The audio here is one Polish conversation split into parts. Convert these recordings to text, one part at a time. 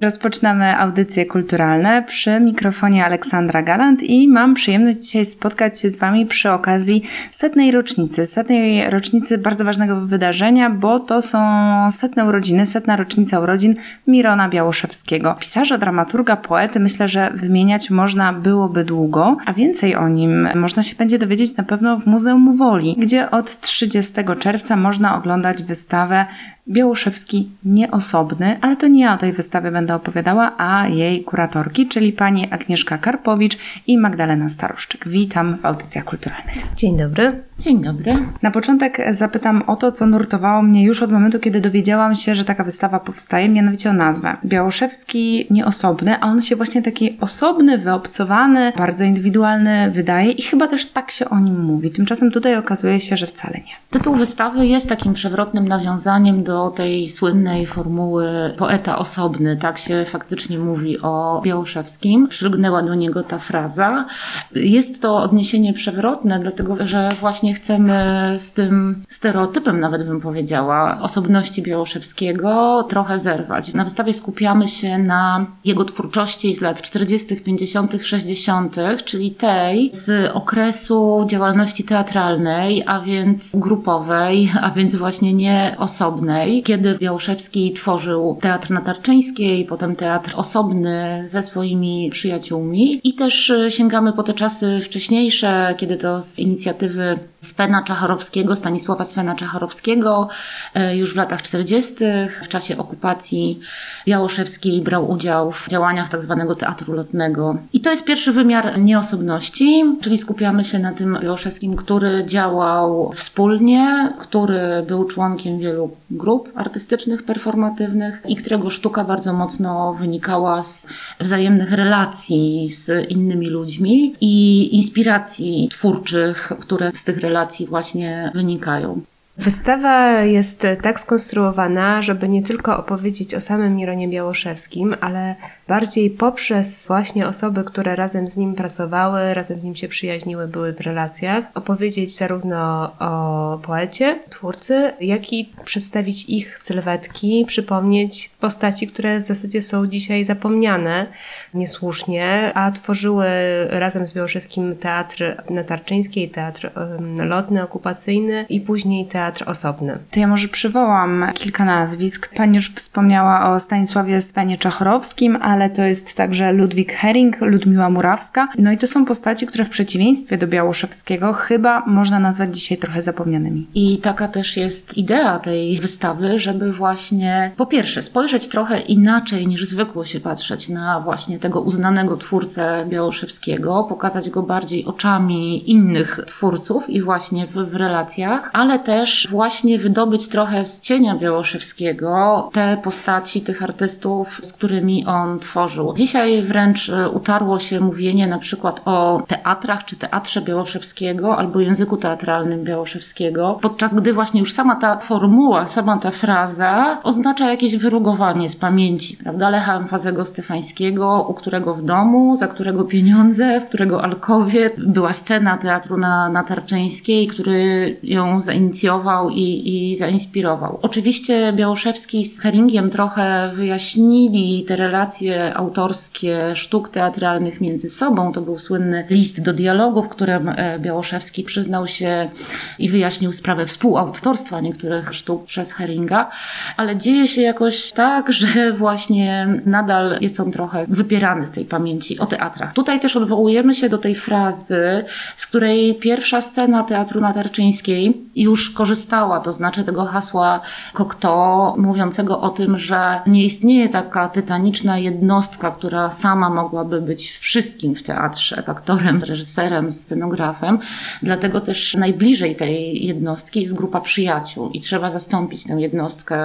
Rozpoczynamy audycje kulturalne przy mikrofonie Aleksandra Galant i mam przyjemność dzisiaj spotkać się z Wami przy okazji setnej rocznicy. Setnej rocznicy bardzo ważnego wydarzenia, bo to są setne urodziny, setna rocznica urodzin Mirona Białoszewskiego. Pisarza, dramaturga, poety myślę, że wymieniać można byłoby długo, a więcej o nim można się będzie dowiedzieć na pewno w Muzeum Woli, gdzie od 30 czerwca można oglądać wystawę Białoszewski nieosobny, ale to nie ja o tej wystawie będę opowiadała, a jej kuratorki, czyli pani Agnieszka Karpowicz i Magdalena Staroszczyk. Witam w audycjach kulturalnych. Dzień dobry. Dzień dobry. Na początek zapytam o to, co nurtowało mnie już od momentu, kiedy dowiedziałam się, że taka wystawa powstaje, mianowicie o nazwę. Białoszewski nieosobny, a on się właśnie taki osobny, wyobcowany, bardzo indywidualny wydaje i chyba też tak się o nim mówi. Tymczasem tutaj okazuje się, że wcale nie. Tytuł wystawy jest takim przewrotnym nawiązaniem do tej słynnej formuły poeta osobny. Tak się faktycznie mówi o Białoszewskim. Przylgnęła do niego ta fraza. Jest to odniesienie przewrotne, dlatego że właśnie chcemy z tym stereotypem, nawet bym powiedziała, osobności Białoszewskiego trochę zerwać. Na wystawie skupiamy się na jego twórczości z lat 40., 50., 60., czyli tej z okresu działalności teatralnej, a więc grupowej, a więc właśnie nie osobnej, kiedy Białoszewski tworzył teatr na Tarczyńskiej, potem teatr osobny ze swoimi przyjaciółmi i też sięgamy po te czasy wcześniejsze, kiedy to z inicjatywy Svena Czacharowskiego, Stanisława Svena Czacharowskiego już w latach 40. w czasie okupacji Białoszewskiej brał udział w działaniach tak zwanego teatru lotnego. I to jest pierwszy wymiar nieosobności, czyli skupiamy się na tym Białoszewskim, który działał wspólnie, który był członkiem wielu grup artystycznych, performatywnych i którego sztuka bardzo mocno wynikała z wzajemnych relacji z innymi ludźmi i inspiracji twórczych, które z tych relacji właśnie wynikają. Wystawa jest tak skonstruowana, żeby nie tylko opowiedzieć o samym Mironie Białoszewskim, ale bardziej poprzez właśnie osoby, które razem z nim pracowały, razem z nim się przyjaźniły, były w relacjach, opowiedzieć zarówno o poecie, twórcy, jak i przedstawić ich sylwetki, przypomnieć postaci, które w zasadzie są dzisiaj zapomniane niesłusznie, a tworzyły razem z Białoszewskim teatr Natarczyńskiej, teatr lotny, okupacyjny i później teatr osobny. To ja może przywołam kilka nazwisk. Pani już wspomniała o Stanisławie Spenie Czachorowskim, ale to jest także Ludwik Hering, Ludmiła Murawska. No i to są postaci, które w przeciwieństwie do Białoszewskiego chyba można nazwać dzisiaj trochę zapomnianymi. I taka też jest idea tej wystawy, żeby właśnie po pierwsze spojrzeć trochę inaczej niż zwykło się patrzeć na właśnie tego uznanego twórcę Białoszewskiego, pokazać go bardziej oczami innych twórców i właśnie w, w relacjach, ale też właśnie wydobyć trochę z cienia Białoszewskiego te postaci tych artystów, z którymi on tworzył. Dzisiaj wręcz utarło się mówienie na przykład o teatrach czy teatrze Białoszewskiego albo języku teatralnym Białoszewskiego, podczas gdy właśnie już sama ta formuła, sama ta fraza oznacza jakieś wyrugowanie z pamięci, prawda? Lecha Emfazego Stefańskiego, u którego w domu, za którego pieniądze, w którego alkowie była scena teatru na, na Tarczyńskiej, który ją zainicjował i, i zainspirował. Oczywiście Białoszewski z Heringiem trochę wyjaśnili te relacje autorskie sztuk teatralnych między sobą. To był słynny list do dialogu, w którym Białoszewski przyznał się i wyjaśnił sprawę współautorstwa niektórych sztuk przez Heringa, ale dzieje się jakoś tak, że właśnie nadal jest on trochę wypierany z tej pamięci o teatrach. Tutaj też odwołujemy się do tej frazy, z której pierwsza scena Teatru Natarczyńskiej już korzystała, to znaczy tego hasła Cocteau, mówiącego o tym, że nie istnieje taka tytaniczna jednostka, która sama mogłaby być wszystkim w teatrze, aktorem, reżyserem, scenografem. Dlatego też najbliżej tej jednostki jest grupa przyjaciół i trzeba zastąpić tę jednostkę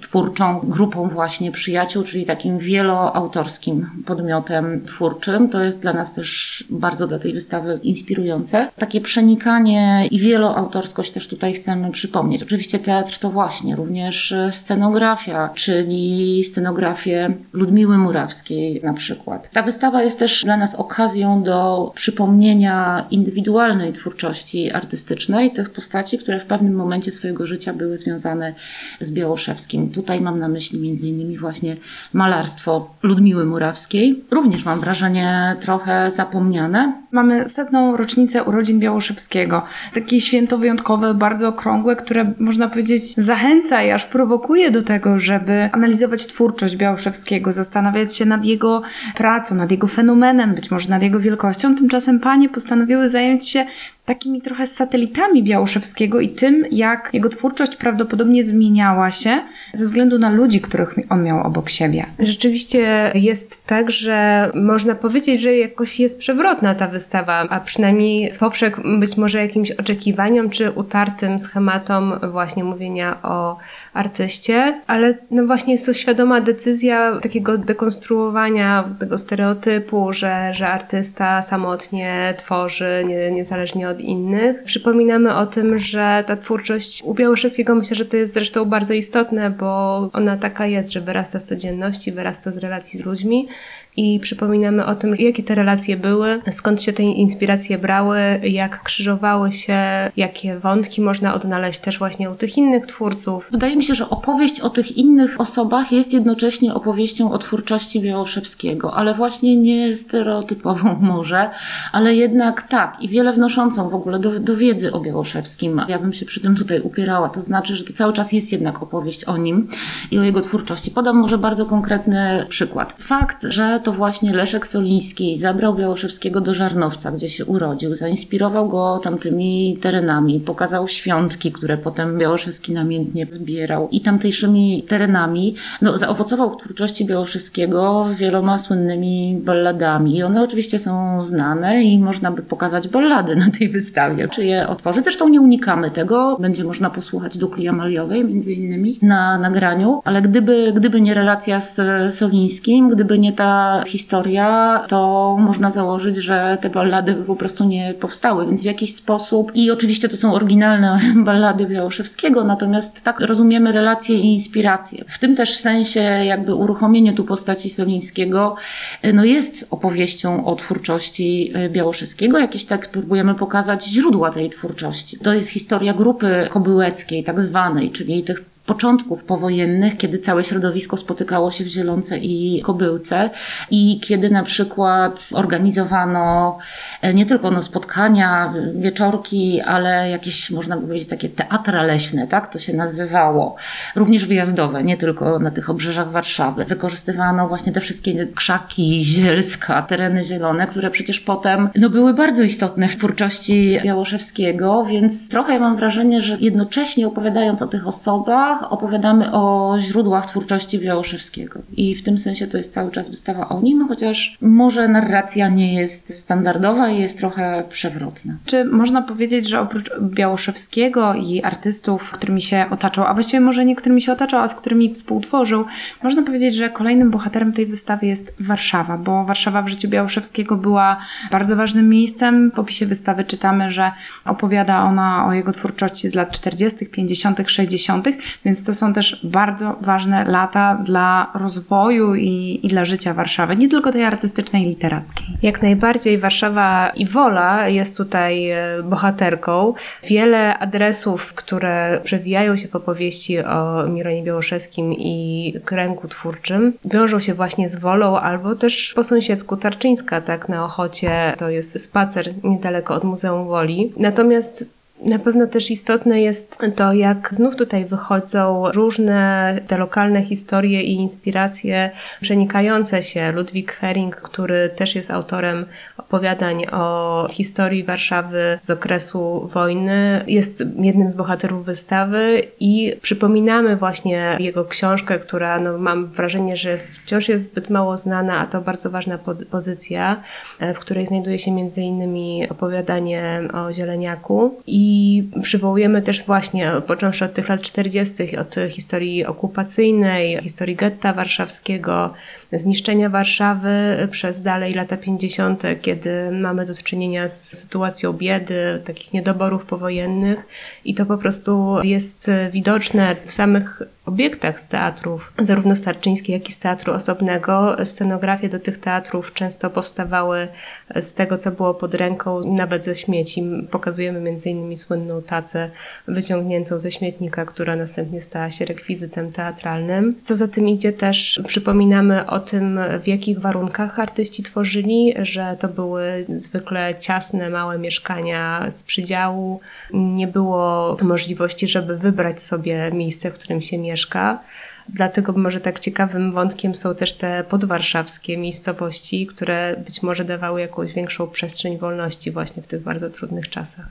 twórczą grupą właśnie przyjaciół, czyli takim wieloautorskim podmiotem twórczym. To jest dla nas też bardzo dla tej wystawy inspirujące. Takie przenikanie i wieloautorskość też tutaj chcemy przypomnieć. Oczywiście teatr to właśnie również scenografia, czyli scenografię Ludmiły Murawy Murawskiej na przykład. Ta wystawa jest też dla nas okazją do przypomnienia indywidualnej twórczości artystycznej tych postaci, które w pewnym momencie swojego życia były związane z Białoszewskim. Tutaj mam na myśli innymi właśnie malarstwo Ludmiły Murawskiej. Również mam wrażenie trochę zapomniane. Mamy setną rocznicę urodzin Białoszewskiego. Takie święto wyjątkowe, bardzo okrągłe, które można powiedzieć zachęca i aż prowokuje do tego, żeby analizować twórczość Białoszewskiego, zastanawiać się nad jego pracą, nad jego fenomenem, być może nad jego wielkością. Tymczasem panie postanowiły zająć się takimi trochę satelitami Białoszewskiego i tym, jak jego twórczość prawdopodobnie zmieniała się ze względu na ludzi, których on miał obok siebie. Rzeczywiście jest tak, że można powiedzieć, że jakoś jest przewrotna ta wystawa, a przynajmniej poprzek być może jakimś oczekiwaniom czy utartym schematom właśnie mówienia o artyście, ale no właśnie jest to świadoma decyzja takiego dekonstruowania tego stereotypu, że, że artysta samotnie tworzy, nie, niezależnie od innych. Przypominamy o tym, że ta twórczość u Białoszewskiego myślę, że to jest zresztą bardzo istotne, bo ona taka jest, że wyrasta z codzienności, wyrasta z relacji z ludźmi i przypominamy o tym, jakie te relacje były, skąd się te inspiracje brały, jak krzyżowały się, jakie wątki można odnaleźć też właśnie u tych innych twórców. Wydaje mi się, że opowieść o tych innych osobach jest jednocześnie opowieścią o twórczości Białoszewskiego, ale właśnie nie stereotypową może, ale jednak tak i wiele wnoszącą w ogóle do, do wiedzy o Białoszewskim. Ja bym się przy tym tutaj upierała, to znaczy, że to cały czas jest jednak opowieść o nim i o jego twórczości. Podam może bardzo konkretny przykład. Fakt, że to właśnie Leszek Soliński zabrał Białoszewskiego do Żarnowca, gdzie się urodził, zainspirował go tamtymi terenami, pokazał świątki, które potem Białoszewski namiętnie zbierał i tamtejszymi terenami no, zaowocował w twórczości Białoszewskiego wieloma słynnymi balladami. I one oczywiście są znane i można by pokazać ballady na tej wystawie, czy je otworzyć. Zresztą nie unikamy tego. Będzie można posłuchać Dukli Amaliowej między innymi na nagraniu, ale gdyby, gdyby nie relacja z Solińskim, gdyby nie ta historia, to można założyć, że te ballady po prostu nie powstały, więc w jakiś sposób i oczywiście to są oryginalne ballady Białoszewskiego, natomiast tak rozumiemy relacje i inspiracje. W tym też sensie jakby uruchomienie tu postaci Solińskiego no jest opowieścią o twórczości Białoszewskiego, jakieś tak próbujemy pokazać źródła tej twórczości. To jest historia grupy kobyłeckiej, tak zwanej, czyli tych początków powojennych, kiedy całe środowisko spotykało się w Zielonce i Kobyłce i kiedy na przykład organizowano e, nie tylko no, spotkania, wieczorki, ale jakieś, można by powiedzieć, takie teatra leśne, tak to się nazywało, również wyjazdowe, nie tylko na tych obrzeżach Warszawy. Wykorzystywano właśnie te wszystkie krzaki, zielska, tereny zielone, które przecież potem no, były bardzo istotne w twórczości Białoszewskiego, więc trochę ja mam wrażenie, że jednocześnie opowiadając o tych osobach, opowiadamy o źródłach twórczości Białoszewskiego. I w tym sensie to jest cały czas wystawa o nim, chociaż może narracja nie jest standardowa i jest trochę przewrotna. Czy można powiedzieć, że oprócz Białoszewskiego i artystów, którymi się otaczał, a właściwie może nie którymi się otaczał, a z którymi współtworzył, można powiedzieć, że kolejnym bohaterem tej wystawy jest Warszawa, bo Warszawa w życiu Białoszewskiego była bardzo ważnym miejscem. W opisie wystawy czytamy, że opowiada ona o jego twórczości z lat 40., 50., 60., więc to są też bardzo ważne lata dla rozwoju i, i dla życia Warszawy, nie tylko tej artystycznej literackiej. Jak najbardziej Warszawa i Wola jest tutaj e, bohaterką. Wiele adresów, które przewijają się w opowieści o Mironie Białoszewskim i kręgu twórczym, wiążą się właśnie z Wolą albo też po sąsiedzku Tarczyńska, tak na Ochocie. To jest spacer niedaleko od Muzeum Woli. Natomiast na pewno też istotne jest to, jak znów tutaj wychodzą różne te lokalne historie i inspiracje przenikające się. Ludwik Hering, który też jest autorem opowiadań o historii Warszawy z okresu wojny, jest jednym z bohaterów wystawy i przypominamy właśnie jego książkę, która no, mam wrażenie, że wciąż jest zbyt mało znana, a to bardzo ważna pozycja, w której znajduje się między innymi opowiadanie o Zieleniaku i i przywołujemy też właśnie, począwszy od tych lat 40., od historii okupacyjnej, historii getta warszawskiego, zniszczenia Warszawy przez dalej lata 50., kiedy mamy do czynienia z sytuacją biedy, takich niedoborów powojennych i to po prostu jest widoczne w samych obiektach z teatrów, zarówno Starczyńskiej, jak i z teatru osobnego. Scenografie do tych teatrów często powstawały z tego, co było pod ręką, nawet ze śmieci. Pokazujemy m.in. słynną tacę wyciągniętą ze śmietnika, która następnie stała się rekwizytem teatralnym. Co za tym idzie też przypominamy o tym, w jakich warunkach artyści tworzyli, że to były zwykle ciasne, małe mieszkania z przydziału. Nie było możliwości, żeby wybrać sobie miejsce, w którym się mieszka. Dlatego może tak ciekawym wątkiem są też te podwarszawskie miejscowości, które być może dawały jakąś większą przestrzeń wolności właśnie w tych bardzo trudnych czasach.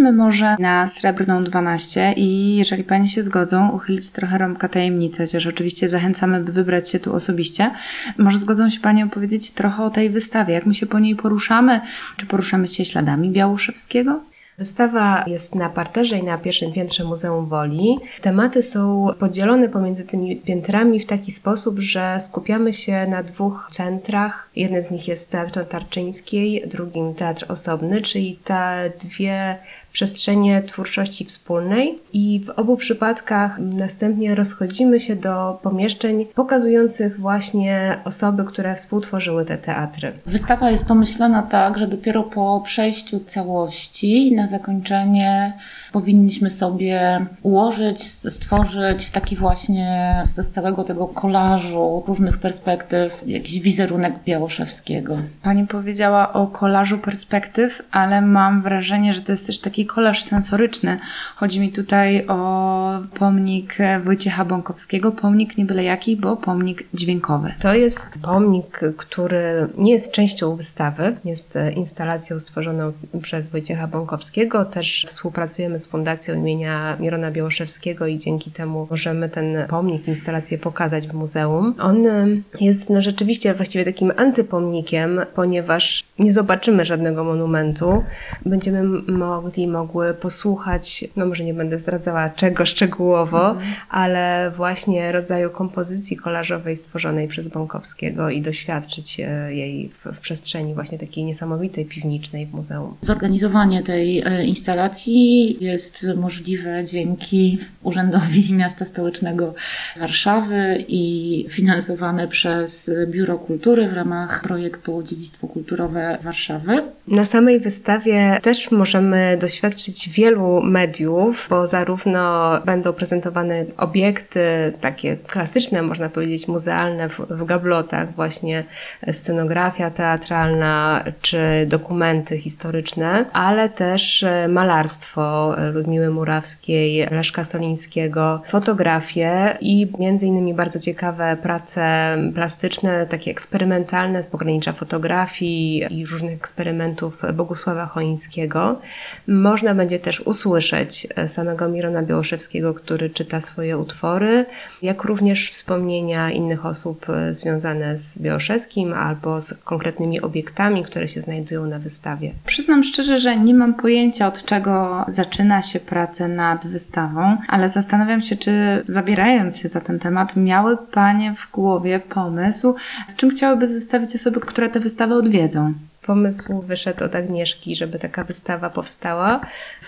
Wróćmy może na Srebrną 12 i jeżeli Panie się zgodzą, uchylić trochę rąbka tajemnicy, chociaż oczywiście zachęcamy, by wybrać się tu osobiście. Może zgodzą się Panie opowiedzieć trochę o tej wystawie, jak my się po niej poruszamy? Czy poruszamy się śladami Białoszewskiego? Wystawa jest na parterze i na pierwszym piętrze Muzeum Woli. Tematy są podzielone pomiędzy tymi piętrami w taki sposób, że skupiamy się na dwóch centrach. Jednym z nich jest Teatr Tarczyńskiej, drugim Teatr Osobny, czyli te dwie przestrzenie twórczości wspólnej i w obu przypadkach następnie rozchodzimy się do pomieszczeń pokazujących właśnie osoby, które współtworzyły te teatry. Wystawa jest pomyślana tak, że dopiero po przejściu całości na zakończenie powinniśmy sobie ułożyć, stworzyć taki właśnie z całego tego kolażu różnych perspektyw jakiś wizerunek Białoszewskiego. Pani powiedziała o kolażu perspektyw, ale mam wrażenie, że to jest też taki kolaż sensoryczny. Chodzi mi tutaj o pomnik Wojciecha Bąkowskiego, pomnik nie byle jaki, bo pomnik dźwiękowy. To jest pomnik, który nie jest częścią wystawy, jest instalacją stworzoną przez Wojciecha Bąkowskiego. Też współpracujemy z Fundacją imienia Mirona Białoszewskiego i dzięki temu możemy ten pomnik, instalację pokazać w muzeum. On y, jest no, rzeczywiście właściwie takim antypomnikiem, ponieważ nie zobaczymy żadnego monumentu. Będziemy mogli, mogły posłuchać, no może nie będę zdradzała czego szczegółowo, mhm. ale właśnie rodzaju kompozycji kolażowej stworzonej przez Bąkowskiego i doświadczyć e, jej w, w przestrzeni właśnie takiej niesamowitej piwniczej w muzeum. Zorganizowanie tej instalacji. Jest możliwe dzięki Urzędowi Miasta Stołecznego Warszawy i finansowane przez Biuro Kultury w ramach projektu Dziedzictwo Kulturowe Warszawy. Na samej wystawie też możemy doświadczyć wielu mediów, bo zarówno będą prezentowane obiekty takie klasyczne, można powiedzieć, muzealne w, w gablotach, właśnie scenografia teatralna czy dokumenty historyczne, ale też malarstwo Ludmiły Murawskiej, Leszka Solińskiego, fotografie i między innymi bardzo ciekawe prace plastyczne, takie eksperymentalne z pogranicza fotografii i różnych eksperymentów Bogusława Choińskiego. Można będzie też usłyszeć samego Mirona Białoszewskiego, który czyta swoje utwory, jak również wspomnienia innych osób związane z Białoszewskim albo z konkretnymi obiektami, które się znajdują na wystawie. Przyznam szczerze, że nie mam pojęcia od czego zaczyna się pracę nad wystawą, ale zastanawiam się, czy zabierając się za ten temat, miały Panie w głowie pomysł, z czym chciałyby zestawić osoby, które tę wystawę odwiedzą? Pomysł wyszedł od Agnieszki, żeby taka wystawa powstała.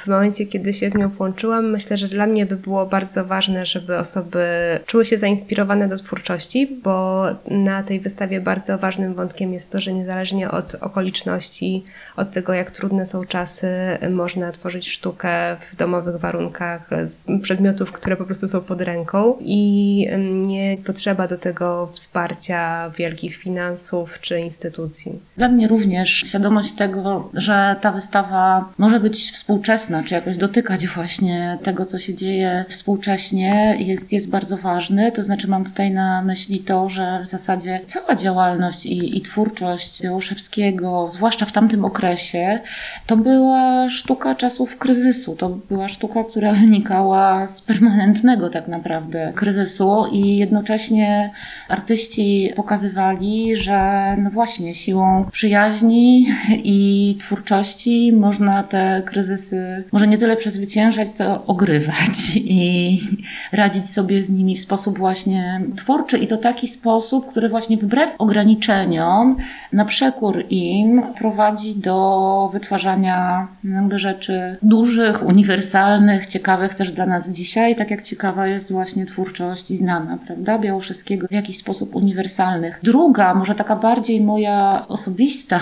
W momencie, kiedy się w nią włączyłam, myślę, że dla mnie by było bardzo ważne, żeby osoby czuły się zainspirowane do twórczości, bo na tej wystawie bardzo ważnym wątkiem jest to, że niezależnie od okoliczności, od tego, jak trudne są czasy, można tworzyć sztukę w domowych warunkach z przedmiotów, które po prostu są pod ręką i nie potrzeba do tego wsparcia wielkich finansów czy instytucji. Dla mnie również świadomość tego, że ta wystawa może być współczesna, czy jakoś dotykać właśnie tego, co się dzieje współcześnie, jest, jest bardzo ważny. To znaczy, mam tutaj na myśli to, że w zasadzie cała działalność i, i twórczość Białoszewskiego, zwłaszcza w tamtym okresie, to była sztuka czasów kryzysu. To była sztuka, która wynikała z permanentnego tak naprawdę kryzysu i jednocześnie artyści pokazywali, że no właśnie siłą przyjaźni i twórczości można te kryzysy może nie tyle przezwyciężać, co ogrywać i radzić sobie z nimi w sposób właśnie twórczy i to taki sposób, który właśnie wbrew ograniczeniom, na przekór im prowadzi do wytwarzania jakby rzeczy dużych, uniwersalnych, ciekawych też dla nas dzisiaj, tak jak ciekawa jest właśnie twórczość i znana, prawda, Białoszewskiego w jakiś sposób uniwersalnych. Druga, może taka bardziej moja osobista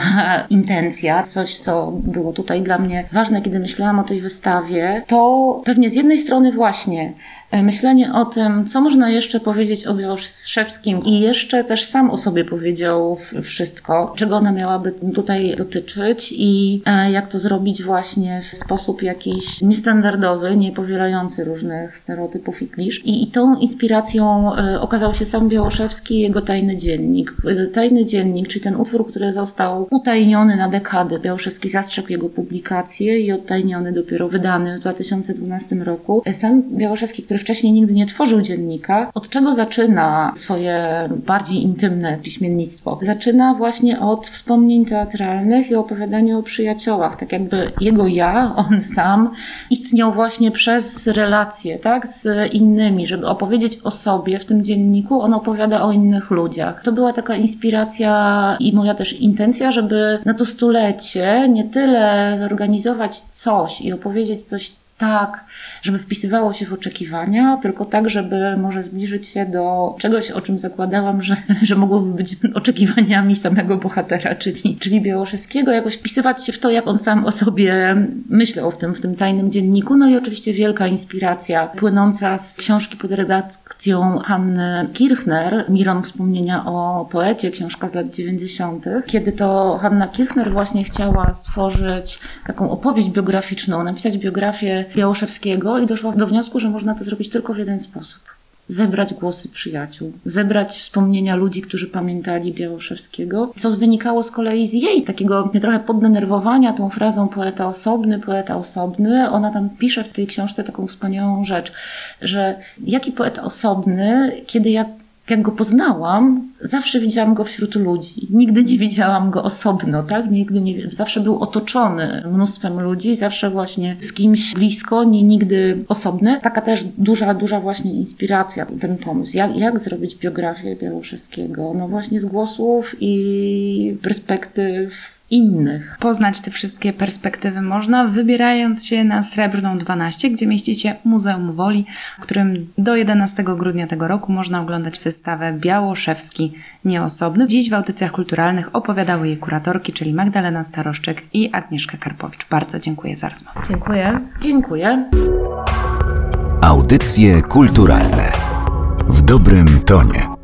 intencja, coś co było tutaj dla mnie ważne, kiedy myślałam o tej wystawie, to pewnie z jednej strony właśnie myślenie o tym, co można jeszcze powiedzieć o Białoszewskim i jeszcze też sam o sobie powiedział wszystko, czego ona miałaby tutaj dotyczyć i e, jak to zrobić właśnie w sposób jakiś niestandardowy, nie powielający różnych stereotypów i klisz. I, i tą inspiracją e, okazał się sam Białoszewski i jego tajny dziennik. E, tajny dziennik, czyli ten utwór, który został utajniony na dekady. Białoszewski zastrzegł jego publikację i odtajniony dopiero wydany w 2012 roku. Sam Białoszewski, który wcześniej nigdy nie tworzył dziennika, od czego zaczyna swoje bardziej intymne piśmiennictwo? Zaczyna właśnie od wspomnień teatralnych i opowiadania o przyjaciołach, tak jakby jego ja, on sam, istniał właśnie przez relacje, tak, z innymi, żeby opowiedzieć o sobie w tym dzienniku, on opowiada o innych ludziach. To była taka inspiracja i moja też intencja, żeby na to stulecie nie tyle zorganizować coś i opowiedzieć coś tak, żeby wpisywało się w oczekiwania, tylko tak, żeby może zbliżyć się do czegoś, o czym zakładałam, że, że mogłoby być oczekiwaniami samego bohatera, czyli, czyli Białoszewskiego, jakoś wpisywać się w to, jak on sam o sobie myślał w tym, w tym tajnym dzienniku. No i oczywiście wielka inspiracja płynąca z książki pod redakcją Hanny Kirchner, Miron Wspomnienia o poecie, książka z lat 90., kiedy to Hanna Kirchner właśnie chciała stworzyć taką opowieść biograficzną, napisać biografię Białoszewskiego i doszła do wniosku, że można to zrobić tylko w jeden sposób. Zebrać głosy przyjaciół, zebrać wspomnienia ludzi, którzy pamiętali Białoszewskiego, co wynikało z kolei z jej takiego trochę poddenerwowania tą frazą poeta osobny, poeta osobny. Ona tam pisze w tej książce taką wspaniałą rzecz, że jaki poeta osobny, kiedy ja jak go poznałam, zawsze widziałam go wśród ludzi. Nigdy nie widziałam go osobno, tak? Nigdy nie, zawsze był otoczony mnóstwem ludzi, zawsze właśnie z kimś blisko, nie nigdy osobny. Taka też duża, duża właśnie inspiracja, ten pomysł. Jak, jak zrobić biografię Białoszewskiego? No właśnie z głosów i perspektyw innych. Poznać te wszystkie perspektywy można, wybierając się na Srebrną 12, gdzie mieści się Muzeum Woli, w którym do 11 grudnia tego roku można oglądać wystawę Białoszewski Nieosobny. Dziś w audycjach kulturalnych opowiadały jej kuratorki, czyli Magdalena Staroszczek i Agnieszka Karpowicz. Bardzo dziękuję za rozmowę. Dziękuję. Dziękuję. Audycje kulturalne w dobrym tonie.